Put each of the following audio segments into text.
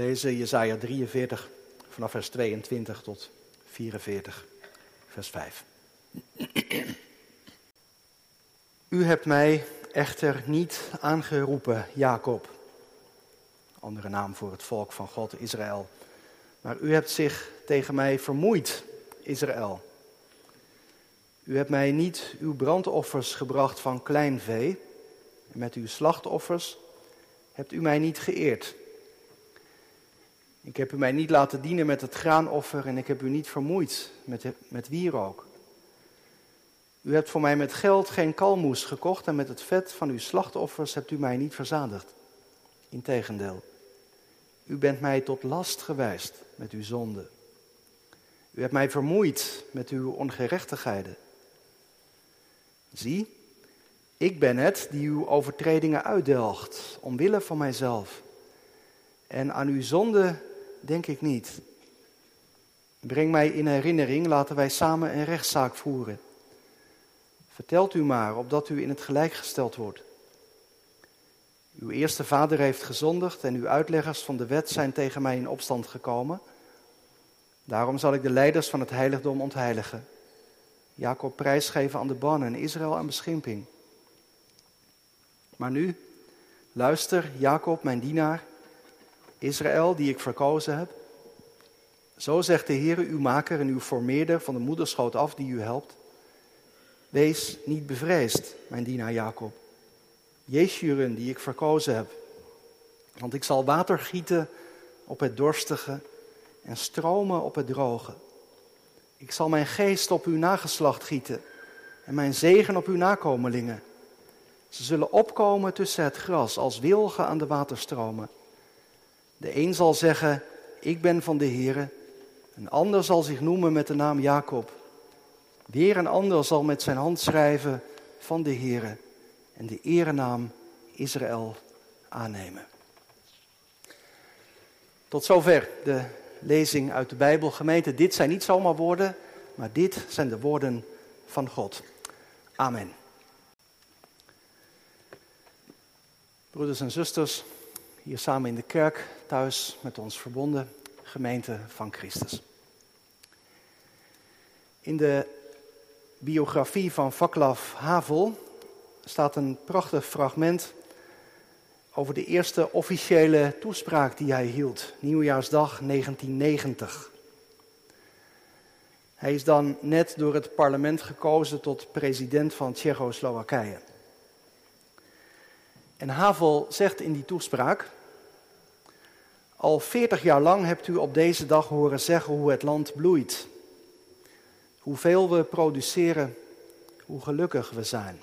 lezen Jesaja 43 vanaf vers 22 tot 44, vers 5. U hebt mij echter niet aangeroepen, Jacob, andere naam voor het volk van God, Israël. Maar u hebt zich tegen mij vermoeid, Israël. U hebt mij niet uw brandoffers gebracht van klein vee, en met uw slachtoffers hebt u mij niet geëerd. Ik heb u mij niet laten dienen met het graanoffer en ik heb u niet vermoeid met, met wierook. U hebt voor mij met geld geen kalmoes gekocht en met het vet van uw slachtoffers hebt u mij niet verzadigd. Integendeel, u bent mij tot last gewijst met uw zonde. U hebt mij vermoeid met uw ongerechtigheden. Zie, ik ben het die uw overtredingen uitdelgt, omwille van mijzelf. En aan uw zonde denk ik niet. Breng mij in herinnering, laten wij samen een rechtszaak voeren. Vertelt u maar, opdat u in het gelijk gesteld wordt. Uw eerste vader heeft gezondigd en uw uitleggers van de wet zijn tegen mij in opstand gekomen. Daarom zal ik de leiders van het heiligdom ontheiligen. Jacob prijsgeven aan de ban en Israël aan beschimping. Maar nu, luister, Jacob, mijn dienaar, Israël, die ik verkozen heb. Zo zegt de Heer, uw maker en uw formeerder van de moederschoot af, die u helpt. Wees niet bevreesd, mijn dienaar Jacob. Jesjuren, die ik verkozen heb. Want ik zal water gieten op het dorstige en stromen op het droge. Ik zal mijn geest op uw nageslacht gieten en mijn zegen op uw nakomelingen. Ze zullen opkomen tussen het gras als wilgen aan de waterstromen. De een zal zeggen, ik ben van de Heere. Een ander zal zich noemen met de naam Jacob. Weer een ander zal met zijn hand schrijven van de Heere en de erenaam Israël aannemen. Tot zover de lezing uit de Bijbel. Gemeente, dit zijn niet zomaar woorden, maar dit zijn de woorden van God. Amen. Broeders en zusters, hier samen in de kerk, thuis met ons verbonden, gemeente van Christus. In de biografie van Vaklav Havel staat een prachtig fragment over de eerste officiële toespraak die hij hield, nieuwjaarsdag 1990. Hij is dan net door het parlement gekozen tot president van Tsjechoslowakije. En Havel zegt in die toespraak: Al 40 jaar lang hebt u op deze dag horen zeggen hoe het land bloeit. Hoeveel we produceren, hoe gelukkig we zijn.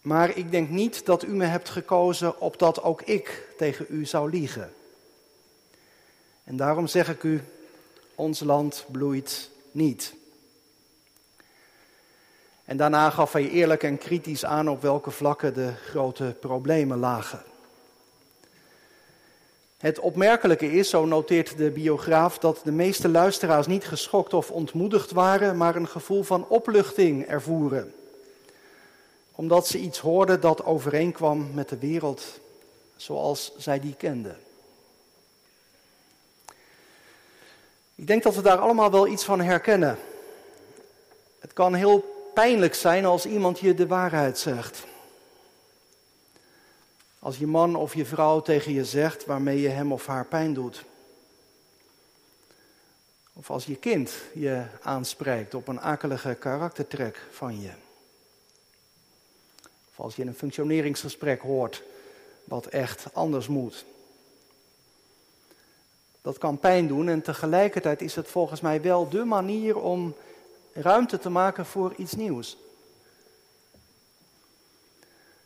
Maar ik denk niet dat u me hebt gekozen opdat ook ik tegen u zou liegen. En daarom zeg ik u, ons land bloeit niet. En daarna gaf hij eerlijk en kritisch aan op welke vlakken de grote problemen lagen. Het opmerkelijke is, zo noteert de biograaf, dat de meeste luisteraars niet geschokt of ontmoedigd waren, maar een gevoel van opluchting ervoeren. Omdat ze iets hoorden dat overeenkwam met de wereld zoals zij die kenden. Ik denk dat we daar allemaal wel iets van herkennen. Het kan heel pijnlijk zijn als iemand je de waarheid zegt. Als je man of je vrouw tegen je zegt waarmee je hem of haar pijn doet. Of als je kind je aanspreekt op een akelige karaktertrek van je. Of als je een functioneringsgesprek hoort wat echt anders moet. Dat kan pijn doen en tegelijkertijd is het volgens mij wel de manier om ruimte te maken voor iets nieuws.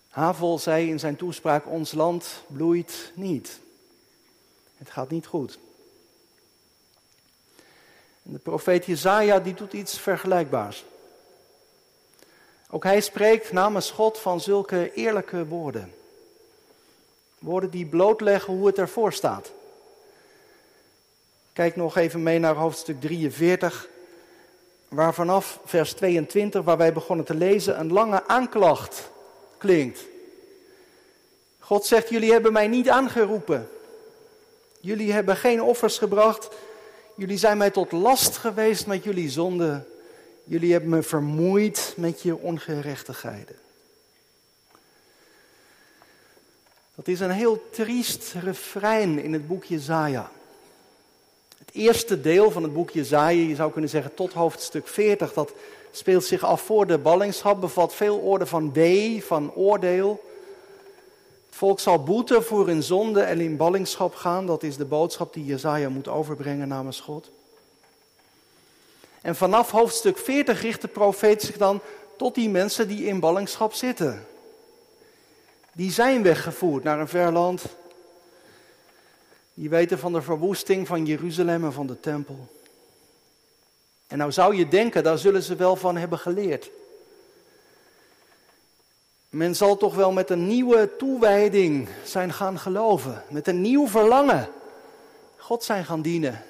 Havel zei in zijn toespraak: Ons land bloeit niet. Het gaat niet goed. En de profeet Jezaja die doet iets vergelijkbaars. Ook hij spreekt namens God van zulke eerlijke woorden. Woorden die blootleggen hoe het ervoor staat. Kijk nog even mee naar hoofdstuk 43, waar vanaf vers 22, waar wij begonnen te lezen, een lange aanklacht klinkt. God zegt, jullie hebben mij niet aangeroepen. Jullie hebben geen offers gebracht. Jullie zijn mij tot last geweest met jullie zonde. Jullie hebben me vermoeid met je ongerechtigheden. Dat is een heel triest refrein in het boek Jezaja. Het eerste deel van het boek Jezaja, je zou kunnen zeggen tot hoofdstuk 40, dat speelt zich af voor de ballingschap, bevat veel orde van wee, van oordeel. Het volk zal boeten voor hun zonde en in ballingschap gaan. Dat is de boodschap die Jezaja moet overbrengen namens God. En vanaf hoofdstuk 40 richt de profeet zich dan tot die mensen die in ballingschap zitten. Die zijn weggevoerd naar een ver land. Die weten van de verwoesting van Jeruzalem en van de tempel. En nou zou je denken, daar zullen ze wel van hebben geleerd. Men zal toch wel met een nieuwe toewijding zijn gaan geloven, met een nieuw verlangen God zijn gaan dienen.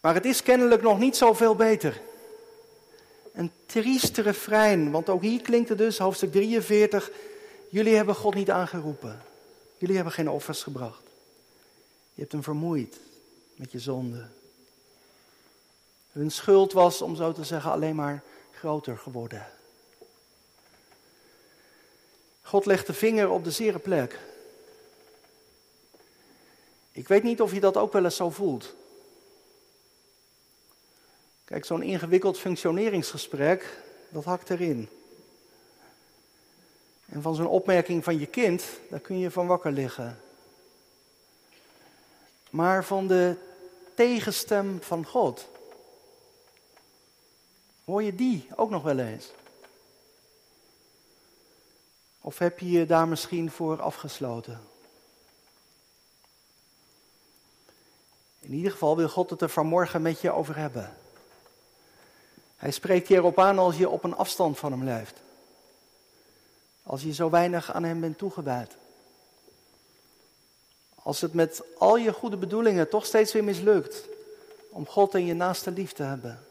Maar het is kennelijk nog niet zoveel beter. Een triest refrein, want ook hier klinkt het dus, hoofdstuk 43, jullie hebben God niet aangeroepen. Jullie hebben geen offers gebracht. Je hebt hem vermoeid met je zonde. Hun schuld was, om zo te zeggen, alleen maar groter geworden. God legt de vinger op de zere plek. Ik weet niet of je dat ook wel eens zo voelt. Kijk, zo'n ingewikkeld functioneringsgesprek, dat hakt erin. En van zo'n opmerking van je kind, daar kun je van wakker liggen. Maar van de tegenstem van God, hoor je die ook nog wel eens? Of heb je je daar misschien voor afgesloten? In ieder geval wil God het er vanmorgen met je over hebben. Hij spreekt je erop aan als je op een afstand van hem leeft. Als je zo weinig aan hem bent toegewijd. Als het met al je goede bedoelingen toch steeds weer mislukt om God en je naaste lief te hebben.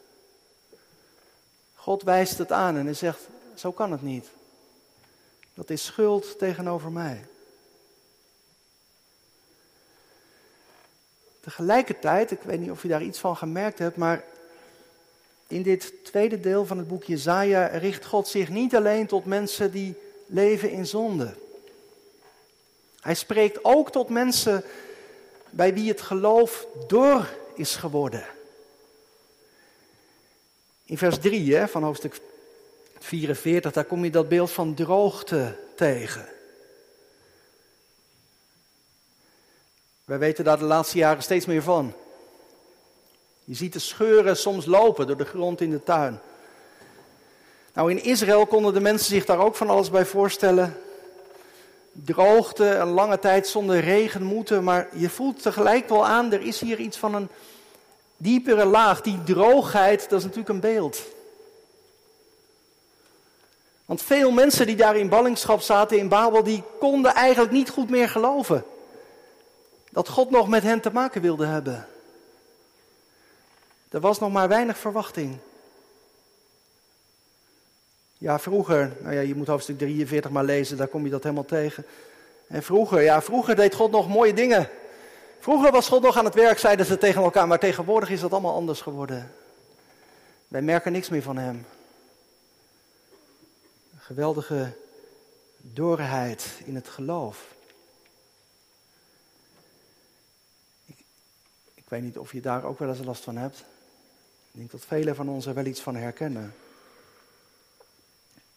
God wijst het aan en hij zegt, zo kan het niet. Dat is schuld tegenover mij. Tegelijkertijd, ik weet niet of je daar iets van gemerkt hebt, maar in dit tweede deel van het boek Jezaja richt God zich niet alleen tot mensen die leven in zonde. Hij spreekt ook tot mensen bij wie het geloof door is geworden. In vers 3 hè, van hoofdstuk 44, daar kom je dat beeld van droogte tegen. Wij weten daar de laatste jaren steeds meer van. Je ziet de scheuren soms lopen door de grond in de tuin. Nou, in Israël konden de mensen zich daar ook van alles bij voorstellen. Droogte, een lange tijd zonder regen moeten, maar je voelt tegelijk wel aan, er is hier iets van een diepere laag. Die droogheid, dat is natuurlijk een beeld. Want veel mensen die daar in ballingschap zaten in Babel, die konden eigenlijk niet goed meer geloven. Dat God nog met hen te maken wilde hebben. Er was nog maar weinig verwachting. Ja, vroeger, nou ja, je moet hoofdstuk 43 maar lezen, daar kom je dat helemaal tegen. En vroeger, ja, vroeger deed God nog mooie dingen. Vroeger was God nog aan het werk, zeiden ze tegen elkaar, maar tegenwoordig is dat allemaal anders geworden. Wij merken niks meer van Hem. Geweldige doorheid in het geloof. Ik, ik weet niet of je daar ook wel eens last van hebt. Ik denk dat velen van ons er wel iets van herkennen.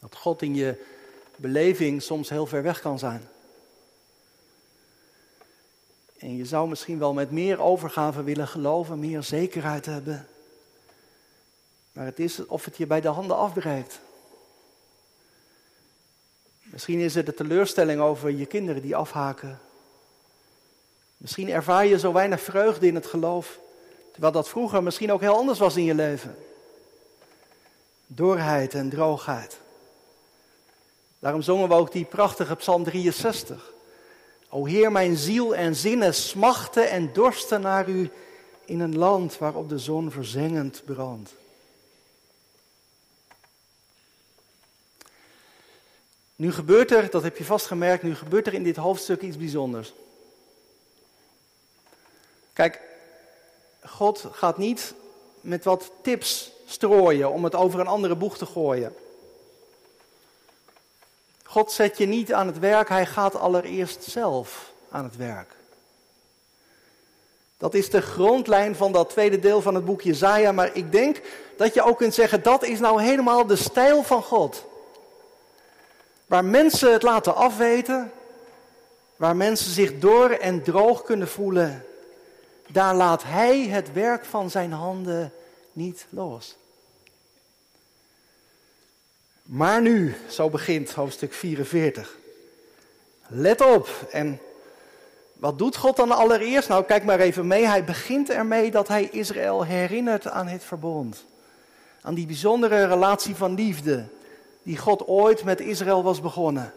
Dat God in je beleving soms heel ver weg kan zijn. En je zou misschien wel met meer overgave willen geloven, meer zekerheid hebben. Maar het is of het je bij de handen afbreekt. Misschien is het de teleurstelling over je kinderen die afhaken. Misschien ervaar je zo weinig vreugde in het geloof, terwijl dat vroeger misschien ook heel anders was in je leven. Doorheid en droogheid. Daarom zongen we ook die prachtige Psalm 63. O Heer, mijn ziel en zinnen smachten en dorsten naar u in een land waarop de zon verzengend brandt. Nu gebeurt er, dat heb je vast gemerkt, nu gebeurt er in dit hoofdstuk iets bijzonders. Kijk, God gaat niet met wat tips strooien om het over een andere boeg te gooien. God zet je niet aan het werk, hij gaat allereerst zelf aan het werk. Dat is de grondlijn van dat tweede deel van het boek Jezaja, maar ik denk dat je ook kunt zeggen dat is nou helemaal de stijl van God. Waar mensen het laten afweten, waar mensen zich door en droog kunnen voelen, daar laat Hij het werk van zijn handen niet los. Maar nu, zo begint hoofdstuk 44. Let op. En wat doet God dan allereerst? Nou, kijk maar even mee. Hij begint ermee dat hij Israël herinnert aan het verbond. Aan die bijzondere relatie van liefde die God ooit met Israël was begonnen.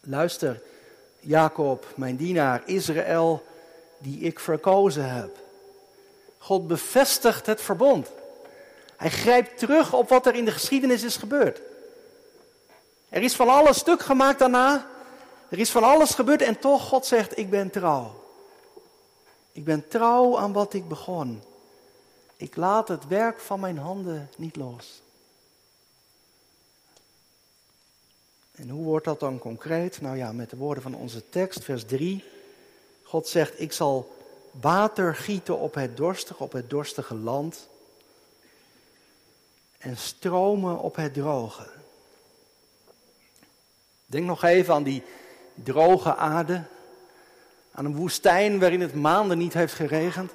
Luister, Jacob, mijn dienaar, Israël, die ik verkozen heb. God bevestigt het verbond. Hij grijpt terug op wat er in de geschiedenis is gebeurd. Er is van alles stuk gemaakt daarna. Er is van alles gebeurd en toch God zegt, ik ben trouw. Ik ben trouw aan wat ik begon. Ik laat het werk van mijn handen niet los. En hoe wordt dat dan concreet? Nou ja, met de woorden van onze tekst, vers 3. God zegt, ik zal water gieten op het dorstige, op het dorstige land. En stromen op het droge. Denk nog even aan die droge aarde. Aan een woestijn waarin het maanden niet heeft geregend.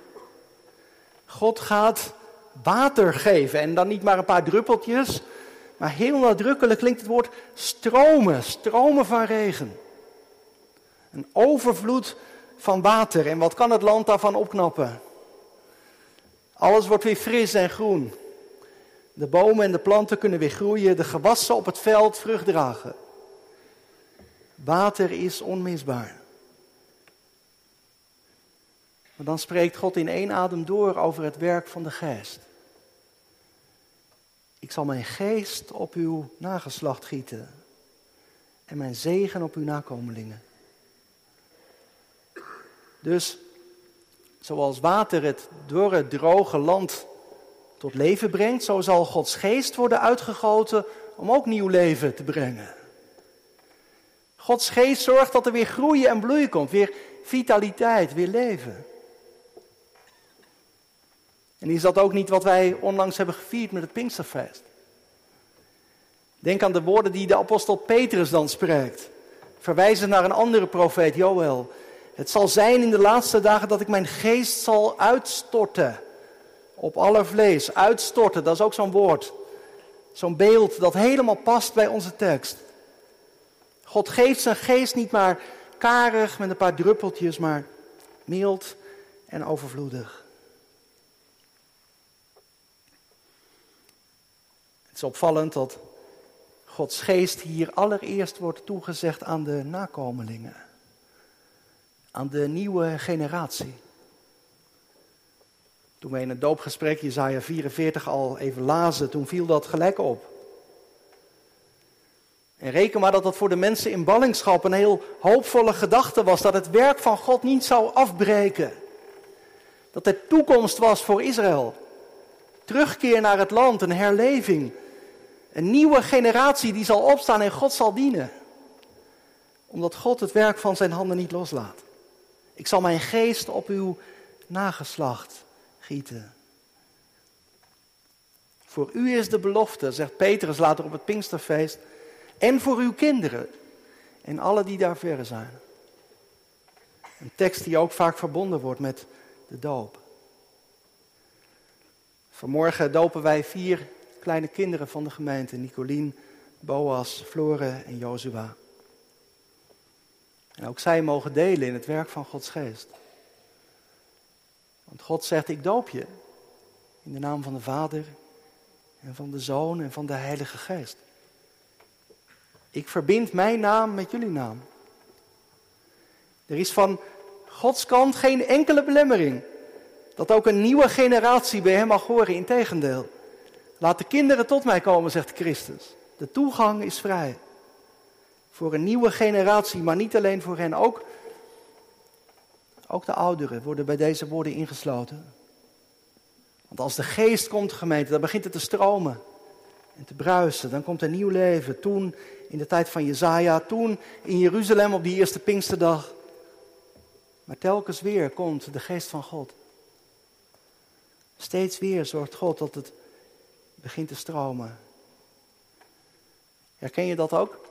God gaat water geven en dan niet maar een paar druppeltjes, maar heel nadrukkelijk klinkt het woord stromen, stromen van regen. Een overvloed van water. En wat kan het land daarvan opknappen? Alles wordt weer fris en groen. De bomen en de planten kunnen weer groeien, de gewassen op het veld vrucht dragen. Water is onmisbaar. Maar dan spreekt God in één adem door over het werk van de geest. Ik zal mijn geest op uw nageslacht gieten en mijn zegen op uw nakomelingen. Dus zoals water het door het droge land tot leven brengt, zo zal Gods geest worden uitgegoten om ook nieuw leven te brengen. Gods geest zorgt dat er weer groeien en bloei komt, weer vitaliteit, weer leven. En is dat ook niet wat wij onlangs hebben gevierd met het Pinksterfeest? Denk aan de woorden die de apostel Petrus dan spreekt, verwijzend naar een andere profeet, Joël. Het zal zijn in de laatste dagen dat ik mijn geest zal uitstorten op alle vlees. Uitstorten, dat is ook zo'n woord. Zo'n beeld dat helemaal past bij onze tekst. God geeft zijn geest niet maar karig met een paar druppeltjes, maar mild en overvloedig. Het is opvallend dat Gods geest hier allereerst wordt toegezegd aan de nakomelingen, aan de nieuwe generatie. Toen wij in het doopgesprek Jezaja 44 al even lazen, toen viel dat gelijk op. En reken maar dat dat voor de mensen in ballingschap een heel hoopvolle gedachte was, dat het werk van God niet zou afbreken. Dat er toekomst was voor Israël. Terugkeer naar het land, een herleving. Een nieuwe generatie die zal opstaan en God zal dienen. Omdat God het werk van zijn handen niet loslaat. Ik zal mijn geest op uw nageslacht gieten. Voor u is de belofte, zegt Petrus later op het Pinksterfeest, en voor uw kinderen en alle die daar verre zijn. Een tekst die ook vaak verbonden wordt met de doop. Vanmorgen dopen wij vier kleine kinderen van de gemeente: Nicolien, Boas, Flore en Jozua. En ook zij mogen delen in het werk van Gods geest. Want God zegt: Ik doop je in de naam van de Vader en van de Zoon en van de Heilige Geest. Ik verbind mijn naam met jullie naam. Er is van Gods kant geen enkele belemmering. Dat ook een nieuwe generatie bij hem mag horen. Integendeel. Laat de kinderen tot mij komen, zegt Christus. De toegang is vrij. Voor een nieuwe generatie, maar niet alleen voor hen. Ook, ook de ouderen worden bij deze woorden ingesloten. Want als de geest komt, gemeente, dan begint het te stromen en te bruisen. Dan komt er nieuw leven. Toen in de tijd van Jezaja, toen in Jeruzalem op die eerste Pinksterdag. Maar telkens weer komt de geest van God. Steeds weer zorgt God dat het begint te stromen. Herken je dat ook?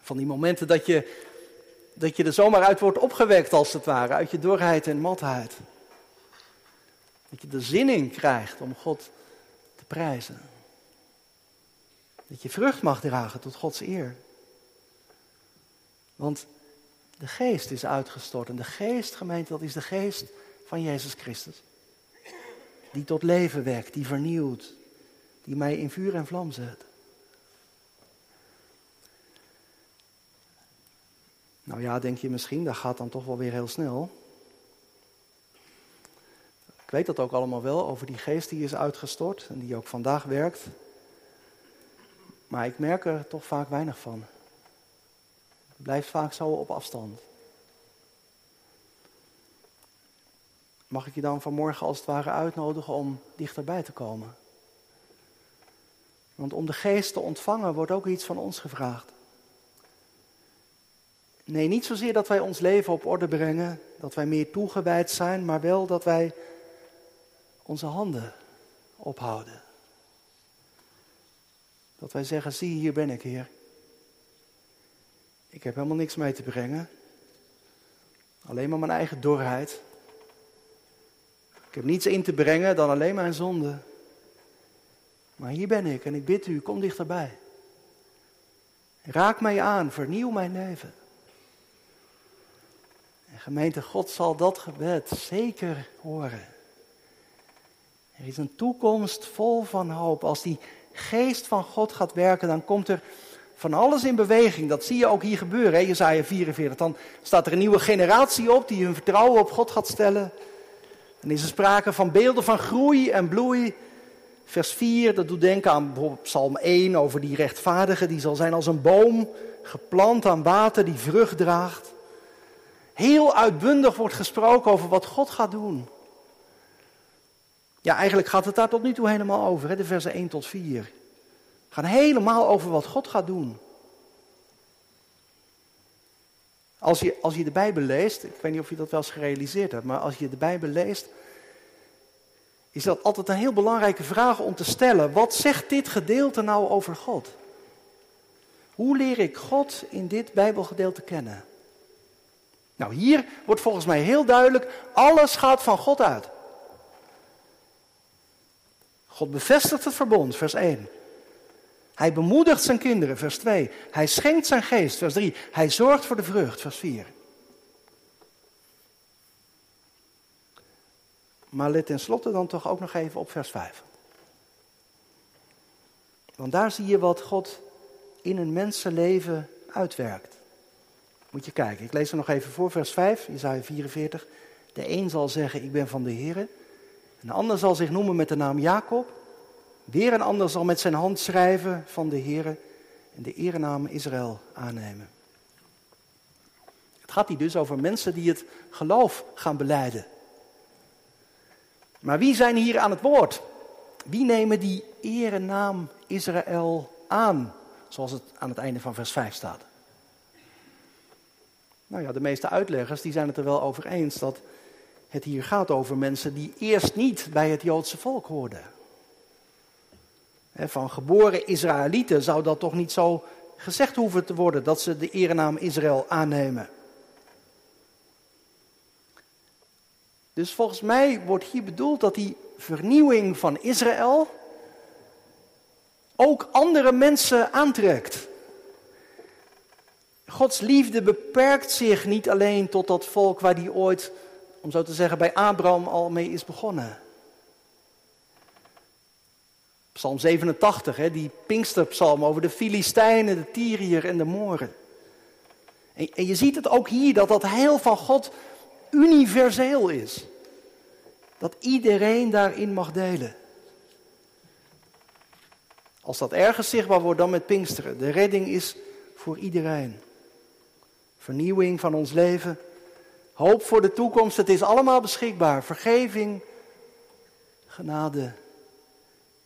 Van die momenten dat je, dat je er zomaar uit wordt opgewekt, als het ware, uit je dorheid en matheid. Dat je de zin in krijgt om God te prijzen. Dat je vrucht mag dragen tot Gods eer. Want de geest is uitgestort. En de geest, gemeente, dat is de geest van Jezus Christus. Die tot leven wekt, die vernieuwt, die mij in vuur en vlam zet. Nou ja, denk je misschien, dat gaat dan toch wel weer heel snel. Ik weet dat ook allemaal wel over die geest die is uitgestort en die ook vandaag werkt. Maar ik merk er toch vaak weinig van. Het blijft vaak zo op afstand. Mag ik je dan vanmorgen als het ware uitnodigen om dichterbij te komen? Want om de geest te ontvangen wordt ook iets van ons gevraagd. Nee, niet zozeer dat wij ons leven op orde brengen, dat wij meer toegewijd zijn, maar wel dat wij onze handen ophouden. Dat wij zeggen, zie hier ben ik Heer. Ik heb helemaal niks mee te brengen. Alleen maar mijn eigen dorheid. Ik heb niets in te brengen dan alleen mijn zonde. Maar hier ben ik en ik bid u, kom dichterbij. Raak mij aan, vernieuw mijn leven. En gemeente God zal dat gebed zeker horen. Er is een toekomst vol van hoop. Als die geest van God gaat werken, dan komt er van alles in beweging. Dat zie je ook hier gebeuren, hè? Jezaja 44. Dan staat er een nieuwe generatie op die hun vertrouwen op God gaat stellen. Dan is er sprake van beelden van groei en bloei. Vers 4, dat doet denken aan Psalm 1 over die rechtvaardige. Die zal zijn als een boom, geplant aan water, die vrucht draagt. Heel uitbundig wordt gesproken over wat God gaat doen. Ja, eigenlijk gaat het daar tot nu toe helemaal over, hè, de versen 1 tot 4. Gaan helemaal over wat God gaat doen. Als je, als je de Bijbel leest, ik weet niet of je dat wel eens gerealiseerd hebt, maar als je de Bijbel leest, is dat altijd een heel belangrijke vraag om te stellen. Wat zegt dit gedeelte nou over God? Hoe leer ik God in dit Bijbelgedeelte kennen? Nou, hier wordt volgens mij heel duidelijk, alles gaat van God uit. God bevestigt het verbond, vers 1. Hij bemoedigt zijn kinderen, vers 2. Hij schenkt zijn geest, vers 3. Hij zorgt voor de vrucht, vers 4. Maar let tenslotte dan toch ook nog even op vers 5. Want daar zie je wat God in een mensenleven uitwerkt. Moet je kijken, ik lees er nog even voor, vers 5, Isaiah 44. De een zal zeggen, ik ben van de Heer. Een ander zal zich noemen met de naam Jacob. Weer een ander zal met zijn hand schrijven van de Heer en de erenaam Israël aannemen. Het gaat hier dus over mensen die het geloof gaan beleiden. Maar wie zijn hier aan het woord? Wie nemen die erenaam Israël aan? Zoals het aan het einde van vers 5 staat. Nou ja, de meeste uitleggers die zijn het er wel over eens dat het hier gaat over mensen die eerst niet bij het Joodse volk hoorden. Van geboren Israëlieten zou dat toch niet zo gezegd hoeven te worden dat ze de erenaam Israël aannemen. Dus volgens mij wordt hier bedoeld dat die vernieuwing van Israël ook andere mensen aantrekt. Gods liefde beperkt zich niet alleen tot dat volk waar die ooit, om zo te zeggen, bij Abraham al mee is begonnen. Psalm 87, hè, die Pinksterpsalm over de Filistijnen, de Tyriër en de Mooren. En, en je ziet het ook hier, dat dat heil van God universeel is. Dat iedereen daarin mag delen. Als dat ergens zichtbaar wordt, dan met Pinksteren. De redding is voor iedereen. Vernieuwing van ons leven. Hoop voor de toekomst. Het is allemaal beschikbaar. Vergeving. Genade.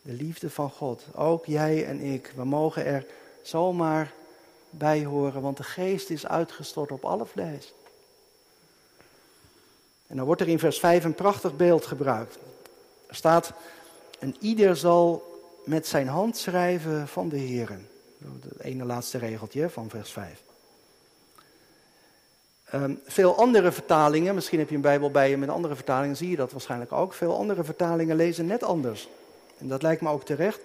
De liefde van God. Ook jij en ik. We mogen er zomaar bij horen. Want de geest is uitgestort op alle vlees. En dan wordt er in vers 5 een prachtig beeld gebruikt. Er staat, en ieder zal met zijn hand schrijven van de Heer. Het ene laatste regeltje van vers 5. Ehm, veel andere vertalingen, misschien heb je een Bijbel bij je met andere vertalingen, zie je dat waarschijnlijk ook. Veel andere vertalingen lezen net anders. En dat lijkt me ook terecht.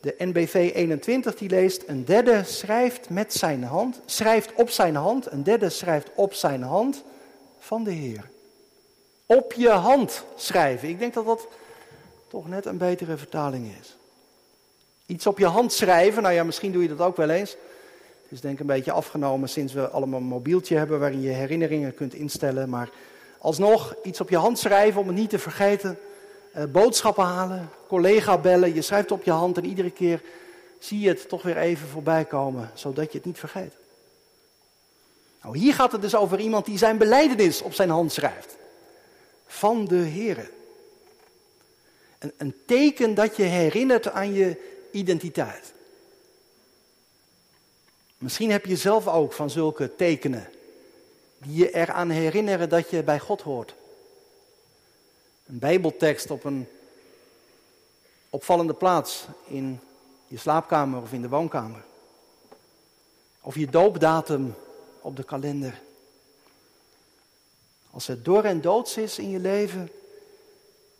De NBV 21 die leest, een derde schrijft met zijn hand, schrijft op zijn hand, een derde schrijft op zijn hand van de Heer. Op je hand schrijven. Ik denk dat dat toch net een betere vertaling is. Iets op je hand schrijven, nou ja, misschien doe je dat ook wel eens. Is denk ik een beetje afgenomen sinds we allemaal een mobieltje hebben waarin je herinneringen kunt instellen. Maar alsnog, iets op je hand schrijven om het niet te vergeten. Uh, boodschappen halen, collega bellen, je schrijft op je hand en iedere keer zie je het toch weer even voorbij komen, zodat je het niet vergeet. Nou, hier gaat het dus over iemand die zijn beleidenis op zijn hand schrijft. Van de Here. Een, een teken dat je herinnert aan je identiteit. Misschien heb je zelf ook van zulke tekenen die je eraan herinneren dat je bij God hoort. Een Bijbeltekst op een opvallende plaats in je slaapkamer of in de woonkamer. Of je doopdatum op de kalender. Als het door en doods is in je leven,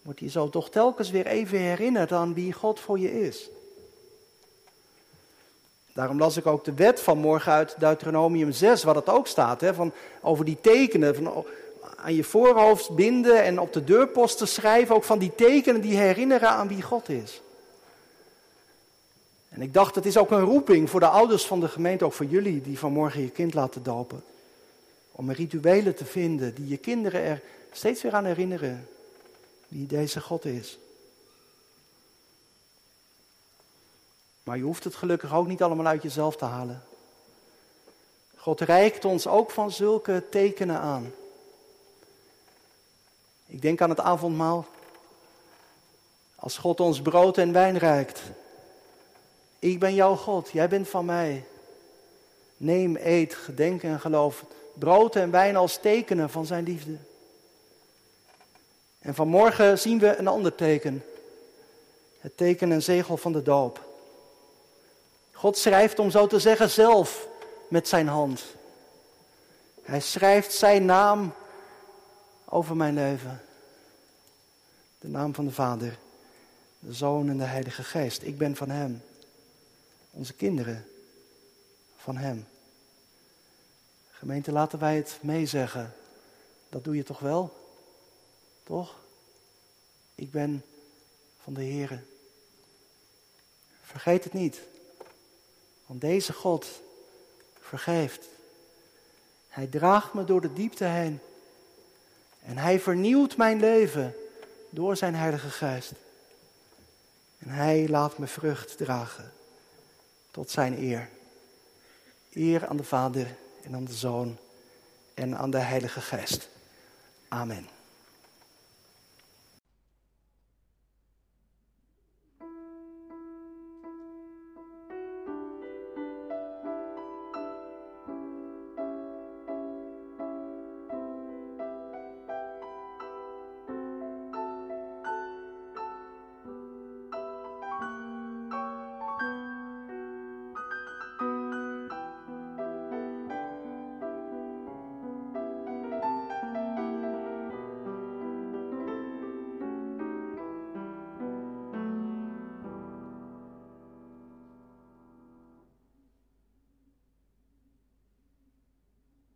wordt je zo toch telkens weer even herinnerd aan wie God voor je is. Daarom las ik ook de wet van morgen uit Deuteronomium 6, waar dat ook staat, hè, van, over die tekenen, van, aan je voorhoofd binden en op de deurposten schrijven, ook van die tekenen die herinneren aan wie God is. En ik dacht, het is ook een roeping voor de ouders van de gemeente, ook voor jullie die vanmorgen je kind laten dopen. Om rituelen te vinden die je kinderen er steeds weer aan herinneren wie deze God is. Maar je hoeft het gelukkig ook niet allemaal uit jezelf te halen. God reikt ons ook van zulke tekenen aan. Ik denk aan het avondmaal. Als God ons brood en wijn reikt. Ik ben jouw God, jij bent van mij. Neem, eet, gedenk en geloof. Brood en wijn als tekenen van zijn liefde. En vanmorgen zien we een ander teken. Het teken en zegel van de doop. God schrijft, om zo te zeggen, zelf met zijn hand. Hij schrijft zijn naam over mijn leven. De naam van de Vader, de Zoon en de Heilige Geest. Ik ben van Hem. Onze kinderen van Hem. Gemeente, laten wij het meezeggen. Dat doe je toch wel? Toch? Ik ben van de Heere. Vergeet het niet. Want deze God vergeeft. Hij draagt me door de diepte heen. En hij vernieuwt mijn leven door zijn Heilige Geest. En hij laat me vrucht dragen tot zijn eer. Eer aan de Vader en aan de Zoon en aan de Heilige Geest. Amen.